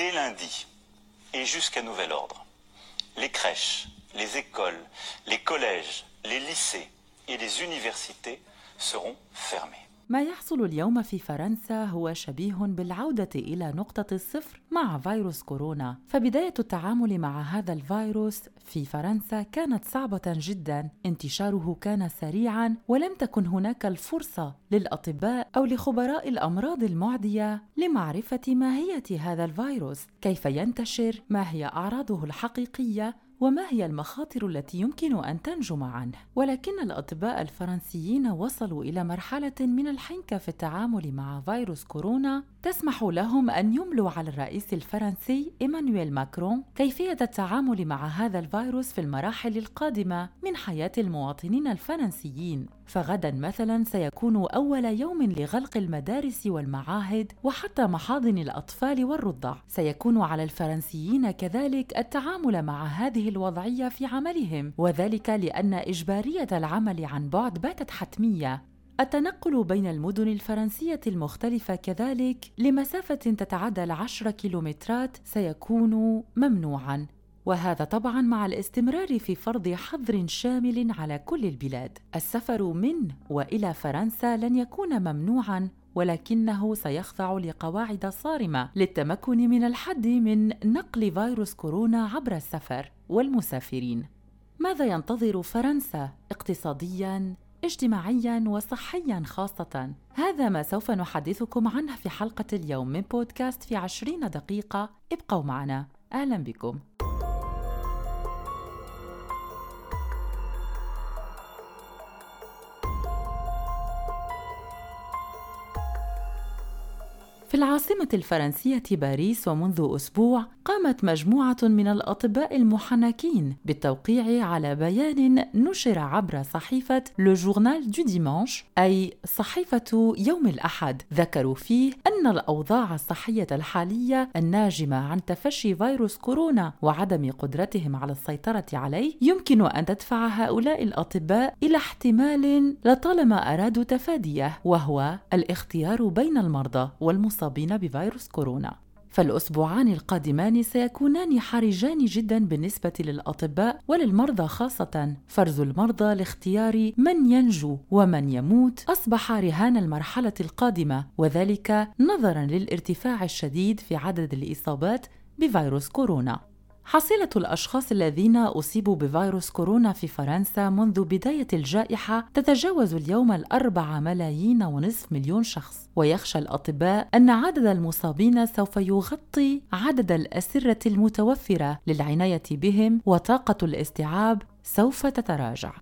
dès lundi et jusqu'à nouvel ordre, les crèches, les écoles, les collèges, les lycées et les universités seront fermés. ما يحصل اليوم في فرنسا هو شبيه بالعودة إلى نقطة الصفر مع فيروس كورونا، فبداية التعامل مع هذا الفيروس في فرنسا كانت صعبة جدا، انتشاره كان سريعا ولم تكن هناك الفرصة للأطباء أو لخبراء الأمراض المعدية لمعرفة ماهية هذا الفيروس، كيف ينتشر، ما هي أعراضه الحقيقية؟ وما هي المخاطر التي يمكن أن تنجم عنه؟ ولكن الأطباء الفرنسيين وصلوا إلى مرحلة من الحنكة في التعامل مع فيروس كورونا. تسمح لهم أن يملوا على الرئيس الفرنسي إيمانويل ماكرون كيفية التعامل مع هذا الفيروس في المراحل القادمة من حياة المواطنين الفرنسيين. فغدا مثلا سيكون أول يوم لغلق المدارس والمعاهد وحتى محاضن الأطفال والرضع. سيكون على الفرنسيين كذلك التعامل مع هذه الوضعية في عملهم وذلك لأن إجبارية العمل عن بعد باتت حتمية. التنقل بين المدن الفرنسية المختلفة كذلك لمسافة تتعدى العشر كيلومترات سيكون ممنوعاً. وهذا طبعا مع الاستمرار في فرض حظر شامل على كل البلاد. السفر من وإلى فرنسا لن يكون ممنوعا ولكنه سيخضع لقواعد صارمة للتمكن من الحد من نقل فيروس كورونا عبر السفر والمسافرين. ماذا ينتظر فرنسا اقتصاديا اجتماعيا وصحيا خاصة؟ هذا ما سوف نحدثكم عنه في حلقة اليوم من بودكاست في عشرين دقيقة. ابقوا معنا. أهلا بكم. في العاصمة الفرنسية باريس ومنذ أسبوع قامت مجموعة من الأطباء المحنكين بالتوقيع على بيان نشر عبر صحيفة Le Journal du Dimanche أي صحيفة يوم الأحد. ذكروا فيه أن الأوضاع الصحية الحالية الناجمة عن تفشي فيروس كورونا وعدم قدرتهم على السيطرة عليه يمكن أن تدفع هؤلاء الأطباء إلى احتمال لطالما أرادوا تفاديه وهو الاختيار بين المرضى والمصابين بفيروس كورونا. فالأسبوعان القادمان سيكونان حرجان جدا بالنسبة للأطباء وللمرضى خاصة. فرز المرضى لاختيار من ينجو ومن يموت أصبح رهان المرحلة القادمة وذلك نظرا للارتفاع الشديد في عدد الإصابات بفيروس كورونا. حصيلة الأشخاص الذين أصيبوا بفيروس كورونا في فرنسا منذ بداية الجائحة تتجاوز اليوم الأربعة ملايين ونصف مليون شخص. ويخشى الأطباء أن عدد المصابين سوف يغطي عدد الأسرة المتوفرة للعناية بهم وطاقة الاستيعاب سوف تتراجع.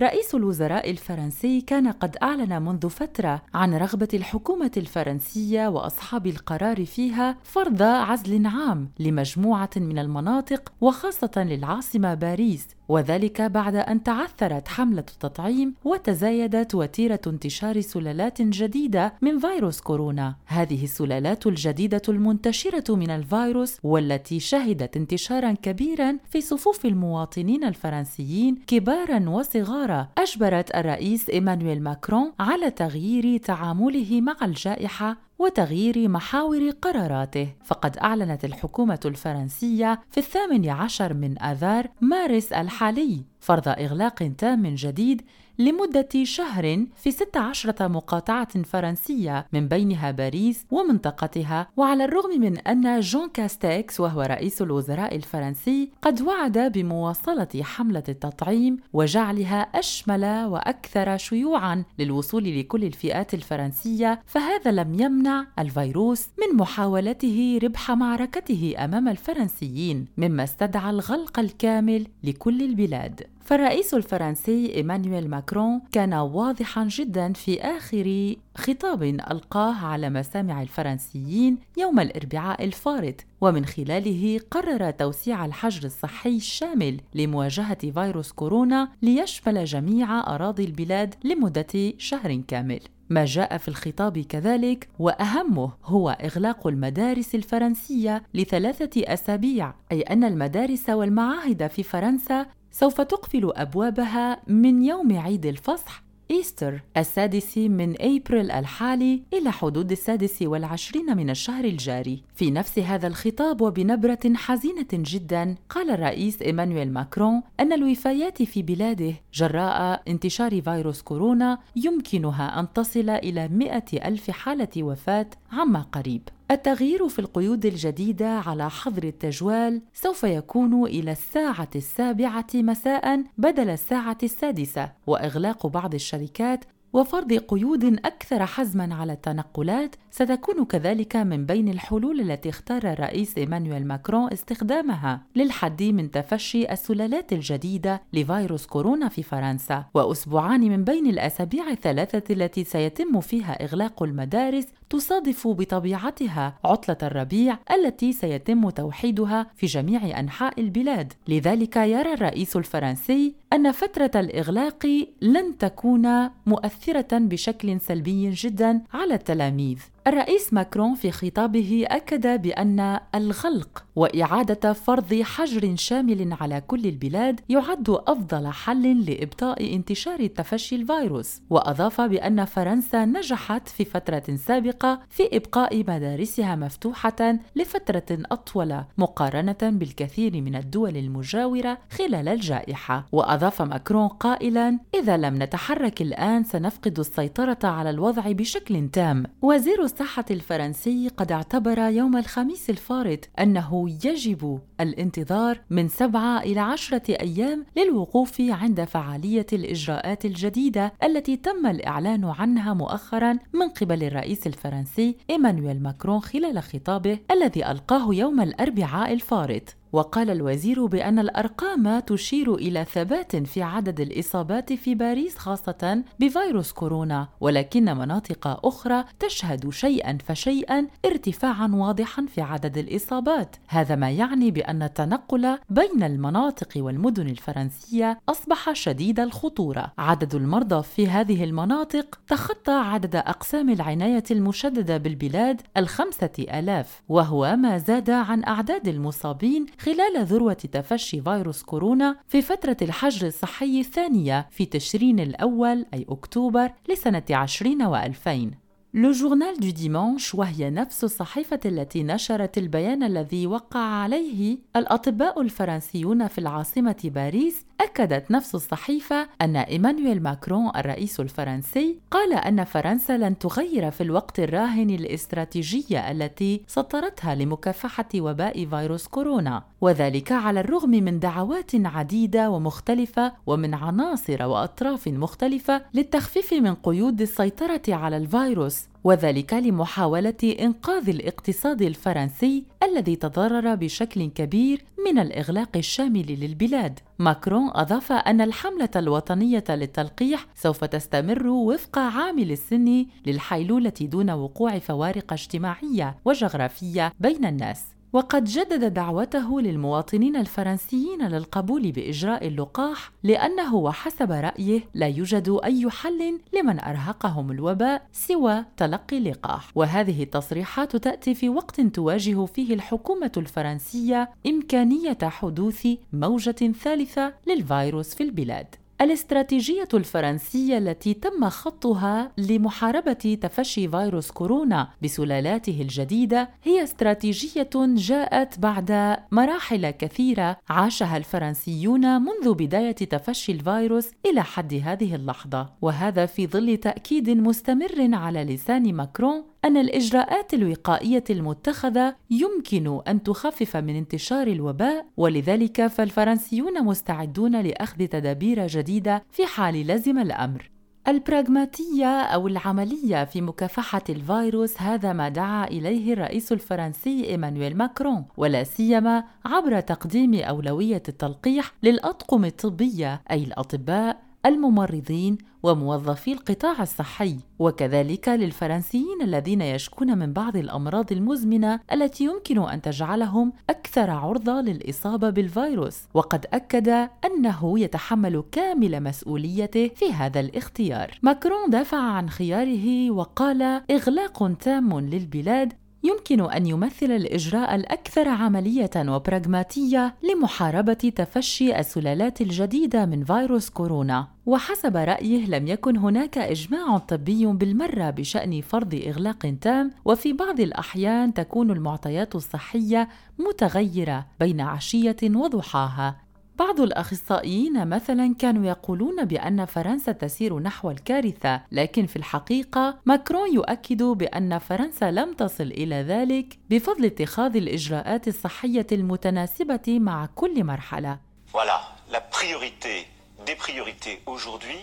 رئيس الوزراء الفرنسي كان قد أعلن منذ فترة عن رغبة الحكومة الفرنسية وأصحاب القرار فيها فرض عزل عام لمجموعة من المناطق وخاصة للعاصمة باريس وذلك بعد أن تعثرت حملة التطعيم وتزايدت وتيرة انتشار سلالات جديدة من فيروس كورونا. هذه السلالات الجديدة المنتشرة من الفيروس والتي شهدت انتشارا كبيرا في صفوف المواطنين الفرنسيين كبارا وصغارا أجبرت الرئيس إيمانويل ماكرون على تغيير تعامله مع الجائحة وتغيير محاور قراراته. فقد أعلنت الحكومة الفرنسية في الثامن عشر من آذار مارس الحالي فرض إغلاق تام جديد لمدة شهر في 16 مقاطعة فرنسية من بينها باريس ومنطقتها وعلى الرغم من أن جون كاستيكس وهو رئيس الوزراء الفرنسي قد وعد بمواصلة حملة التطعيم وجعلها أشمل وأكثر شيوعا للوصول لكل الفئات الفرنسية فهذا لم يمنع الفيروس من محاولته ربح معركته أمام الفرنسيين مما استدعى الغلق الكامل لكل البلاد. فالرئيس الفرنسي إيمانويل ماكرون كان واضحا جدا في آخر خطاب ألقاه على مسامع الفرنسيين يوم الأربعاء الفارط ومن خلاله قرر توسيع الحجر الصحي الشامل لمواجهة فيروس كورونا ليشمل جميع أراضي البلاد لمدة شهر كامل. ما جاء في الخطاب كذلك وأهمه هو إغلاق المدارس الفرنسية لثلاثة أسابيع أي أن المدارس والمعاهد في فرنسا سوف تقفل أبوابها من يوم عيد الفصح Easter السادس من أبريل الحالي إلى حدود السادس والعشرين من الشهر الجاري. في نفس هذا الخطاب وبنبرة حزينة جدا قال الرئيس إيمانويل ماكرون أن الوفيات في بلاده جراء انتشار فيروس كورونا يمكنها أن تصل إلى مئة ألف حالة وفاة عما قريب. التغيير في القيود الجديدة على حظر التجوال سوف يكون إلى الساعة السابعة مساء بدل الساعة السادسة، وإغلاق بعض الشركات وفرض قيود أكثر حزما على التنقلات ستكون كذلك من بين الحلول التي اختار الرئيس إيمانويل ماكرون استخدامها للحد من تفشي السلالات الجديدة لفيروس كورونا في فرنسا وأسبوعان من بين الأسابيع الثلاثة التي سيتم فيها إغلاق المدارس تصادف بطبيعتها عطلة الربيع التي سيتم توحيدها في جميع أنحاء البلاد. لذلك يرى الرئيس الفرنسي أن فترة الإغلاق لن تكون مؤثرة بشكل سلبي جدا على التلاميذ. الرئيس ماكرون في خطابه أكد بأن الغلق وإعادة فرض حجر شامل على كل البلاد يعد أفضل حل لإبطاء انتشار تفشي الفيروس وأضاف بأن فرنسا نجحت في فترة سابقة في إبقاء مدارسها مفتوحة لفترة أطول مقارنة بالكثير من الدول المجاورة خلال الجائحة. وأضاف ماكرون قائلا إذا لم نتحرك الآن سنفقد السيطرة على الوضع بشكل تام. وزير الصحة الفرنسي قد اعتبر يوم الخميس الفارط أنه يجب الانتظار من سبعة إلى عشرة أيام للوقوف عند فعالية الإجراءات الجديدة التي تم الإعلان عنها مؤخرا من قبل الرئيس الفرنسي إيمانويل ماكرون خلال خطابه الذي ألقاه يوم الأربعاء الفارط. وقال الوزير بأن الأرقام تشير إلى ثبات في عدد الإصابات في باريس خاصة بفيروس كورونا، ولكن مناطق أخرى تشهد شيئا فشيئا ارتفاعا واضحا في عدد الإصابات، هذا ما يعني بأن التنقل بين المناطق والمدن الفرنسية أصبح شديد الخطورة. عدد المرضى في هذه المناطق تخطى عدد أقسام العناية المشددة بالبلاد الخمسة آلاف، وهو ما زاد عن أعداد المصابين خلال ذروة تفشي فيروس كورونا في فترة الحجر الصحي الثانية في تشرين الأول أي أكتوبر لسنة 20 و2000 Le Journal du Dimanche وهي نفس الصحيفة التي نشرت البيان الذي وقع عليه الأطباء الفرنسيون في العاصمة باريس أكدت نفس الصحيفة أن إيمانويل ماكرون الرئيس الفرنسي قال أن فرنسا لن تغير في الوقت الراهن الاستراتيجية التي سطرتها لمكافحة وباء فيروس كورونا وذلك على الرغم من دعوات عديدة ومختلفة ومن عناصر وأطراف مختلفة للتخفيف من قيود السيطرة على الفيروس. وذلك لمحاولة إنقاذ الاقتصاد الفرنسي الذي تضرر بشكل كبير من الإغلاق الشامل للبلاد. ماكرون أضاف أن الحملة الوطنية للتلقيح سوف تستمر وفق عامل السن للحيلولة دون وقوع فوارق اجتماعية وجغرافية بين الناس. وقد جدد دعوته للمواطنين الفرنسيين للقبول بإجراء اللقاح لأنه وحسب رأيه لا يوجد أي حل لمن أرهقهم الوباء سوى تلقي اللقاح. وهذه التصريحات تأتي في وقت تواجه فيه الحكومة الفرنسية إمكانية حدوث موجة ثالثة للفيروس في البلاد. الاستراتيجية الفرنسية التي تم خطها لمحاربة تفشي فيروس كورونا بسلالاته الجديدة هي استراتيجية جاءت بعد مراحل كثيرة عاشها الفرنسيون منذ بداية تفشي الفيروس إلى حد هذه اللحظة، وهذا في ظل تأكيد مستمر على لسان ماكرون أن الإجراءات الوقائية المتخذة يمكن أن تخفف من انتشار الوباء ولذلك فالفرنسيون مستعدون لأخذ تدابير جديدة في حال لزم الأمر. البراغماتية أو العملية في مكافحة الفيروس هذا ما دعا إليه الرئيس الفرنسي إيمانويل ماكرون ولا سيما عبر تقديم أولوية التلقيح للأطقم الطبية أي الأطباء الممرضين وموظفي القطاع الصحي. وكذلك للفرنسيين الذين يشكون من بعض الأمراض المزمنة التي يمكن أن تجعلهم أكثر عرضة للإصابة بالفيروس. وقد أكد أنه يتحمل كامل مسؤوليته في هذا الاختيار. ماكرون دافع عن خياره وقال إغلاق تام للبلاد يمكن أن يمثل الإجراء الأكثر عملية وبراغماتية لمحاربة تفشي السلالات الجديدة من فيروس كورونا. وحسب رأيه لم يكن هناك إجماع طبي بالمرة بشأن فرض إغلاق تام وفي بعض الأحيان تكون المعطيات الصحية متغيرة بين عشية وضحاها. بعض الأخصائيين مثلا كانوا يقولون بأن فرنسا تسير نحو الكارثة، لكن في الحقيقة ماكرون يؤكد بأن فرنسا لم تصل إلى ذلك بفضل اتخاذ الإجراءات الصحية المتناسبة مع كل مرحلة. Voilà, la priorité des priorités aujourd'hui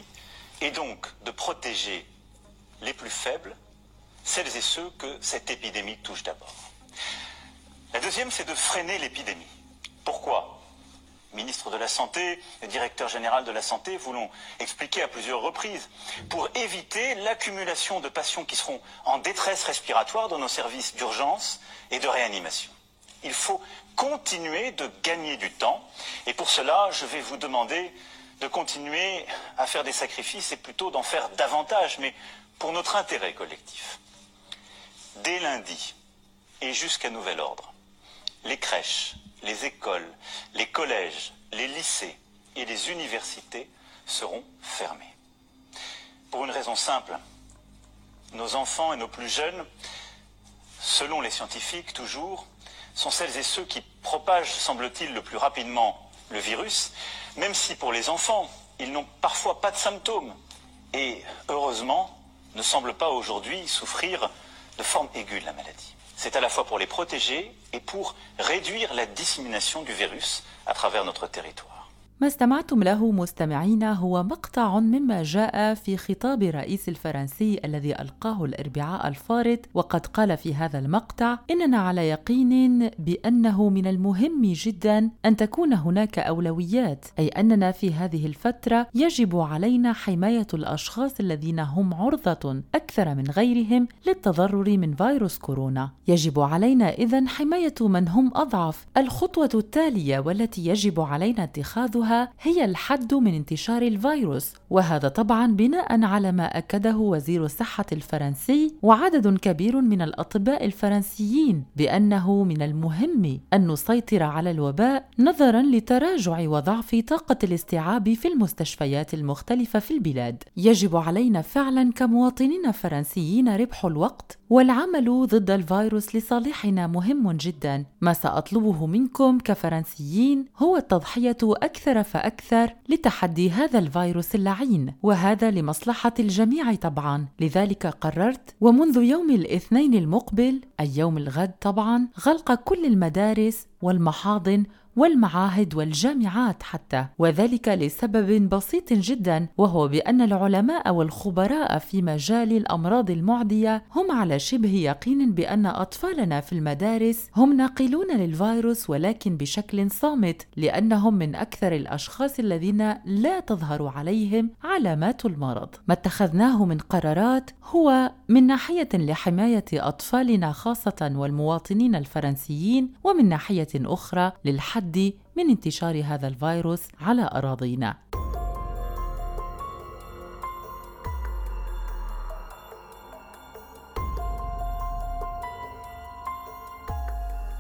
est donc de protéger les plus faibles, celles et ceux que cette épidémie touche d'abord. La deuxième, c'est de freiner l'épidémie. Pourquoi ministre de la Santé et directeur général de la Santé vous l'ont expliqué à plusieurs reprises, pour éviter l'accumulation de patients qui seront en détresse respiratoire dans nos services d'urgence et de réanimation. Il faut continuer de gagner du temps et pour cela, je vais vous demander de continuer à faire des sacrifices et plutôt d'en faire davantage, mais pour notre intérêt collectif. Dès lundi et jusqu'à nouvel ordre, les crèches, les écoles, les collèges, les lycées et les universités seront fermés. Pour une raison simple, nos enfants et nos plus jeunes, selon les scientifiques toujours, sont celles et ceux qui propagent, semble-t-il, le plus rapidement le virus, même si pour les enfants, ils n'ont parfois pas de symptômes et, heureusement, ne semblent pas aujourd'hui souffrir de forme aiguë de la maladie. C'est à la fois pour les protéger et pour réduire la dissémination du virus à travers notre territoire. ما استمعتم له مستمعين هو مقطع مما جاء في خطاب الرئيس الفرنسي الذي ألقاه الإربعاء الفارط وقد قال في هذا المقطع إننا على يقين بأنه من المهم جدا أن تكون هناك أولويات أي أننا في هذه الفترة يجب علينا حماية الأشخاص الذين هم عرضة أكثر من غيرهم للتضرر من فيروس كورونا. يجب علينا اذا حماية من هم أضعف. الخطوة التالية والتي يجب علينا اتخاذها هي الحد من انتشار الفيروس وهذا طبعا بناء على ما أكده وزير الصحة الفرنسي وعدد كبير من الأطباء الفرنسيين بأنه من المهم أن نسيطر على الوباء نظرا لتراجع وضعف طاقة الاستيعاب في المستشفيات المختلفة في البلاد. يجب علينا فعلا كمواطنين فرنسيين ربح الوقت والعمل ضد الفيروس لصالحنا مهم جدا. ما سأطلبه منكم كفرنسيين هو التضحية أكثر فاكثر لتحدي هذا الفيروس اللعين وهذا لمصلحة الجميع طبعا. لذلك قررت ومنذ يوم الاثنين المقبل اي يوم الغد طبعا غلق كل المدارس والمحاضن والمعاهد والجامعات حتى. وذلك لسبب بسيط جدا وهو بأن العلماء والخبراء في مجال الأمراض المعدية هم على شبه يقين بأن أطفالنا في المدارس هم ناقلون للفيروس ولكن بشكل صامت لأنهم من أكثر الأشخاص الذين لا تظهر عليهم علامات المرض. ما اتخذناه من قرارات هو من ناحية لحماية أطفالنا خاصة والمواطنين الفرنسيين ومن ناحية أخرى للحد من انتشار هذا الفيروس على أراضينا.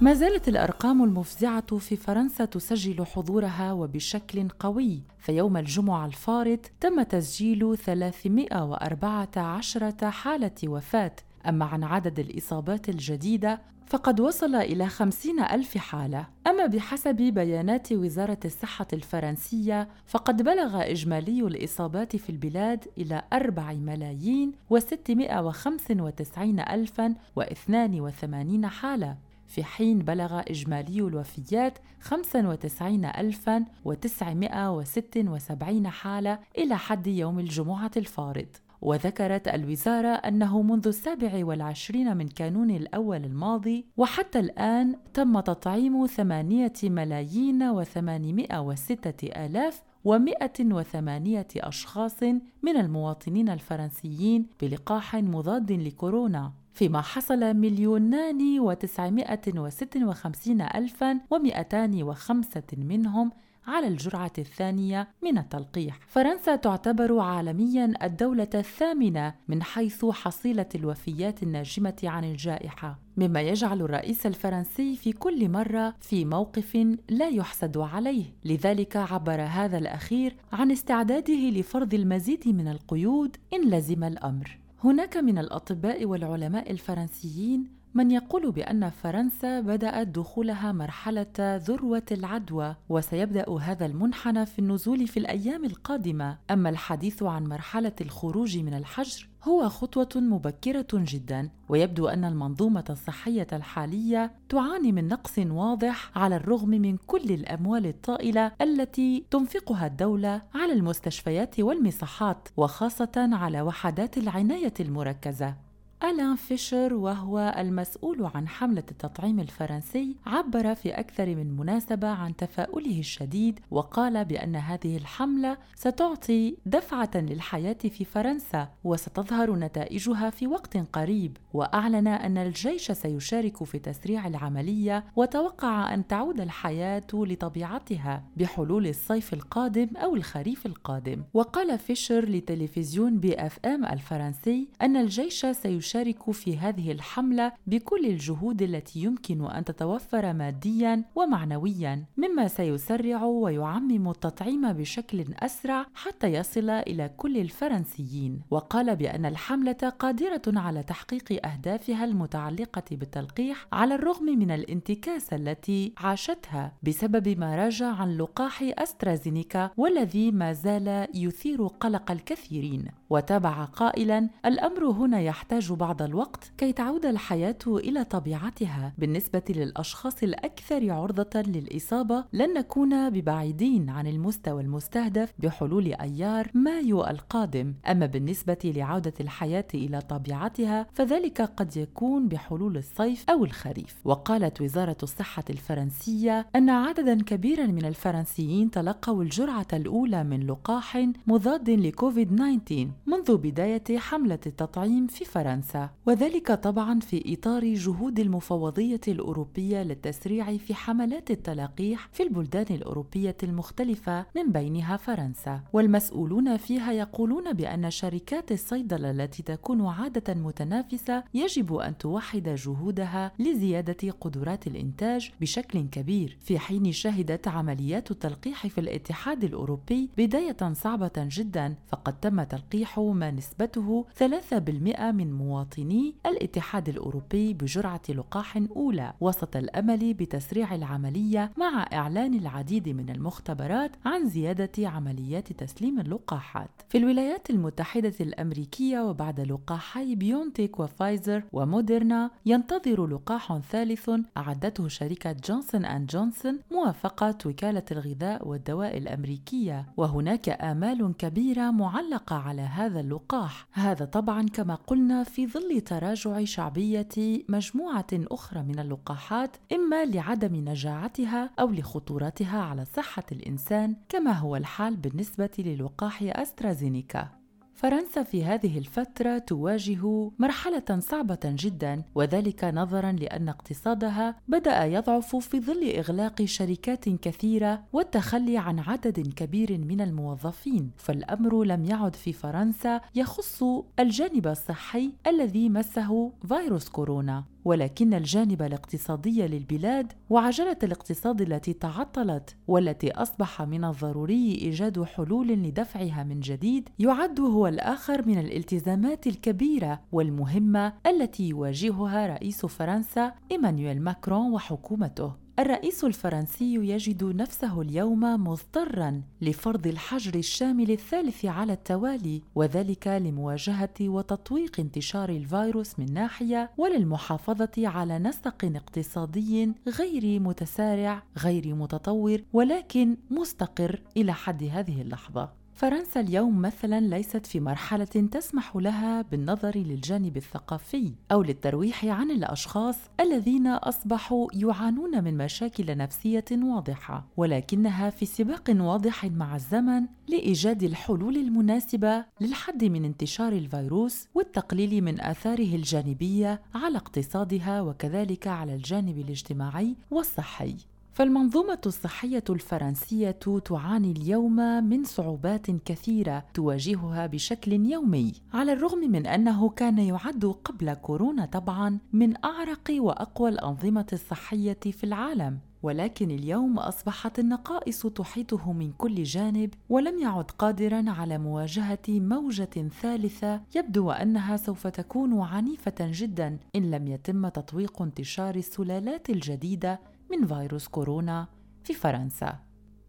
ما زالت الأرقام المفزعة في فرنسا تسجل حضورها وبشكل قوي. فيوم الجمعة الفارط تم تسجيل 314 حالة وفاة. أما عن عدد الإصابات الجديدة فقد وصل إلى خمسين ألف حالة. أما بحسب بيانات وزارة الصحة الفرنسية فقد بلغ إجمالي الإصابات في البلاد إلى أربع ملايين وستمائة وخمس وتسعين ألفا واثنان وثمانين حالة. في حين بلغ إجمالي الوفيات 95976 حالة إلى حد يوم الجمعة الفارض. وذكرت الوزارة أنه منذ السابع والعشرين من كانون الأول الماضي وحتى الآن تم تطعيم ثمانية ملايين وثمانمائة وستة آلاف ومائة وثمانية أشخاص من المواطنين الفرنسيين بلقاح مضاد لكورونا فيما حصل مليونان وتسعمائة وست وخمسين ألفا ومئتان وخمسة منهم على الجرعة الثانية من التلقيح. فرنسا تعتبر عالميا الدولة الثامنة من حيث حصيلة الوفيات الناجمة عن الجائحة. مما يجعل الرئيس الفرنسي في كل مرة في موقف لا يحسد عليه. لذلك عبر هذا الأخير عن استعداده لفرض المزيد من القيود إن لزم الأمر. هناك من الأطباء والعلماء الفرنسيين من يقول بأن فرنسا بدأت دخولها مرحلة ذروة العدوى وسيبدأ هذا المنحنى في النزول في الأيام القادمة، أما الحديث عن مرحلة الخروج من الحجر هو خطوة مبكرة جدا، ويبدو أن المنظومة الصحية الحالية تعاني من نقص واضح على الرغم من كل الأموال الطائلة التي تنفقها الدولة على المستشفيات والمصحات، وخاصة على وحدات العناية المركزة. ألان فيشر وهو المسؤول عن حملة التطعيم الفرنسي عبر في أكثر من مناسبة عن تفاؤله الشديد وقال بأن هذه الحملة ستعطي دفعة للحياة في فرنسا وستظهر نتائجها في وقت قريب. وأعلن أن الجيش سيشارك في تسريع العملية وتوقع أن تعود الحياة لطبيعتها بحلول الصيف القادم أو الخريف القادم. وقال فيشر لتلفزيون BFM الفرنسي أن الجيش سيشارك يشارك في هذه الحملة بكل الجهود التي يمكن أن تتوفر ماديا ومعنويا مما سيسرع ويعمم التطعيم بشكل أسرع حتى يصل إلى كل الفرنسيين. وقال بأن الحملة قادرة على تحقيق أهدافها المتعلقة بالتلقيح على الرغم من الانتكاسه التي عاشتها بسبب ما راجع عن لقاح أسترازينيكا والذي ما زال يثير قلق الكثيرين. وتابع قائلا الأمر هنا يحتاج بعض الوقت كي تعود الحياة إلى طبيعتها بالنسبة للأشخاص الأكثر عرضة للإصابة لن نكون ببعيدين عن المستوى المستهدف بحلول أيار مايو القادم. أما بالنسبة لعودة الحياة إلى طبيعتها فذلك قد يكون بحلول الصيف أو الخريف. وقالت وزارة الصحة الفرنسية أن عددا كبيرا من الفرنسيين تلقوا الجرعة الأولى من لقاح مضاد لكوفيد 19 منذ بداية حملة التطعيم في فرنسا. فرنسا وذلك طبعا في إطار جهود المفوضية الأوروبية للتسريع في حملات التلقيح في البلدان الأوروبية المختلفة من بينها فرنسا. والمسؤولون فيها يقولون بأن شركات الصيدلة التي تكون عادة متنافسة يجب أن توحد جهودها لزيادة قدرات الإنتاج بشكل كبير. في حين شهدت عمليات التلقيح في الاتحاد الأوروبي بداية صعبة جدا فقد تم تلقيح ما نسبته 3% من مواطنين مواطني الاتحاد الأوروبي بجرعة لقاح أولى وسط الأمل بتسريع العملية مع إعلان العديد من المختبرات عن زيادة عمليات تسليم اللقاحات. في الولايات المتحدة الأمريكية وبعد لقاحي بيونتيك وفايزر وموديرنا ينتظر لقاح ثالث أعدته شركة Johnson and Johnson موافقة وكالة الغذاء والدواء الأمريكية وهناك آمال كبيرة معلقة على هذا اللقاح هذا طبعا كما قلنا في ظل تراجع شعبية مجموعة أخرى من اللقاحات إما لعدم نجاعتها أو لخطورتها على صحة الإنسان كما هو الحال بالنسبة للقاح أسترازينيكا. فرنسا في هذه الفترة تواجه مرحلة صعبة جدا وذلك نظرا لأن اقتصادها بدأ يضعف في ظل إغلاق شركات كثيرة والتخلي عن عدد كبير من الموظفين، فالأمر لم يعد في فرنسا يخص الجانب الصحي الذي مسه فيروس كورونا، ولكن الجانب الاقتصادي للبلاد وعجلة الاقتصاد التي تعطلت والتي أصبح من الضروري إيجاد حلول لدفعها من جديد يعد هو الآخر من الالتزامات الكبيرة والمهمة التي يواجهها رئيس فرنسا إيمانويل ماكرون وحكومته. الرئيس الفرنسي يجد نفسه اليوم مضطرا لفرض الحجر الشامل الثالث على التوالي وذلك لمواجهة وتطويق انتشار الفيروس من ناحية وللمحافظة على نسق اقتصادي غير متسارع غير متطور ولكن مستقر إلى حد هذه اللحظة. فرنسا اليوم مثلا ليست في مرحلة تسمح لها بالنظر للجانب الثقافي أو للترويح عن الأشخاص الذين أصبحوا يعانون من مشاكل نفسية واضحة ولكنها في سباق واضح مع الزمن لإيجاد الحلول المناسبة للحد من انتشار الفيروس والتقليل من آثاره الجانبية على اقتصادها وكذلك على الجانب الاجتماعي والصحي. فالمنظومة الصحية الفرنسية تعاني اليوم من صعوبات كثيرة تواجهها بشكل يومي، على الرغم من أنه كان يعد قبل كورونا طبعا من أعرق وأقوى الأنظمة الصحية في العالم، ولكن اليوم أصبحت النقائص تحيطه من كل جانب ولم يعد قادرا على مواجهة موجة ثالثة يبدو أنها سوف تكون عنيفة جدا إن لم يتم تطويق انتشار السلالات الجديدة من فيروس كورونا في فرنسا.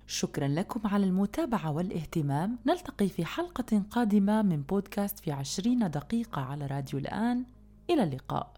شكرا لكم على المتابعة والاهتمام. نلتقي في حلقة قادمة من بودكاست في عشرين دقيقة على راديو الآن. إلى اللقاء.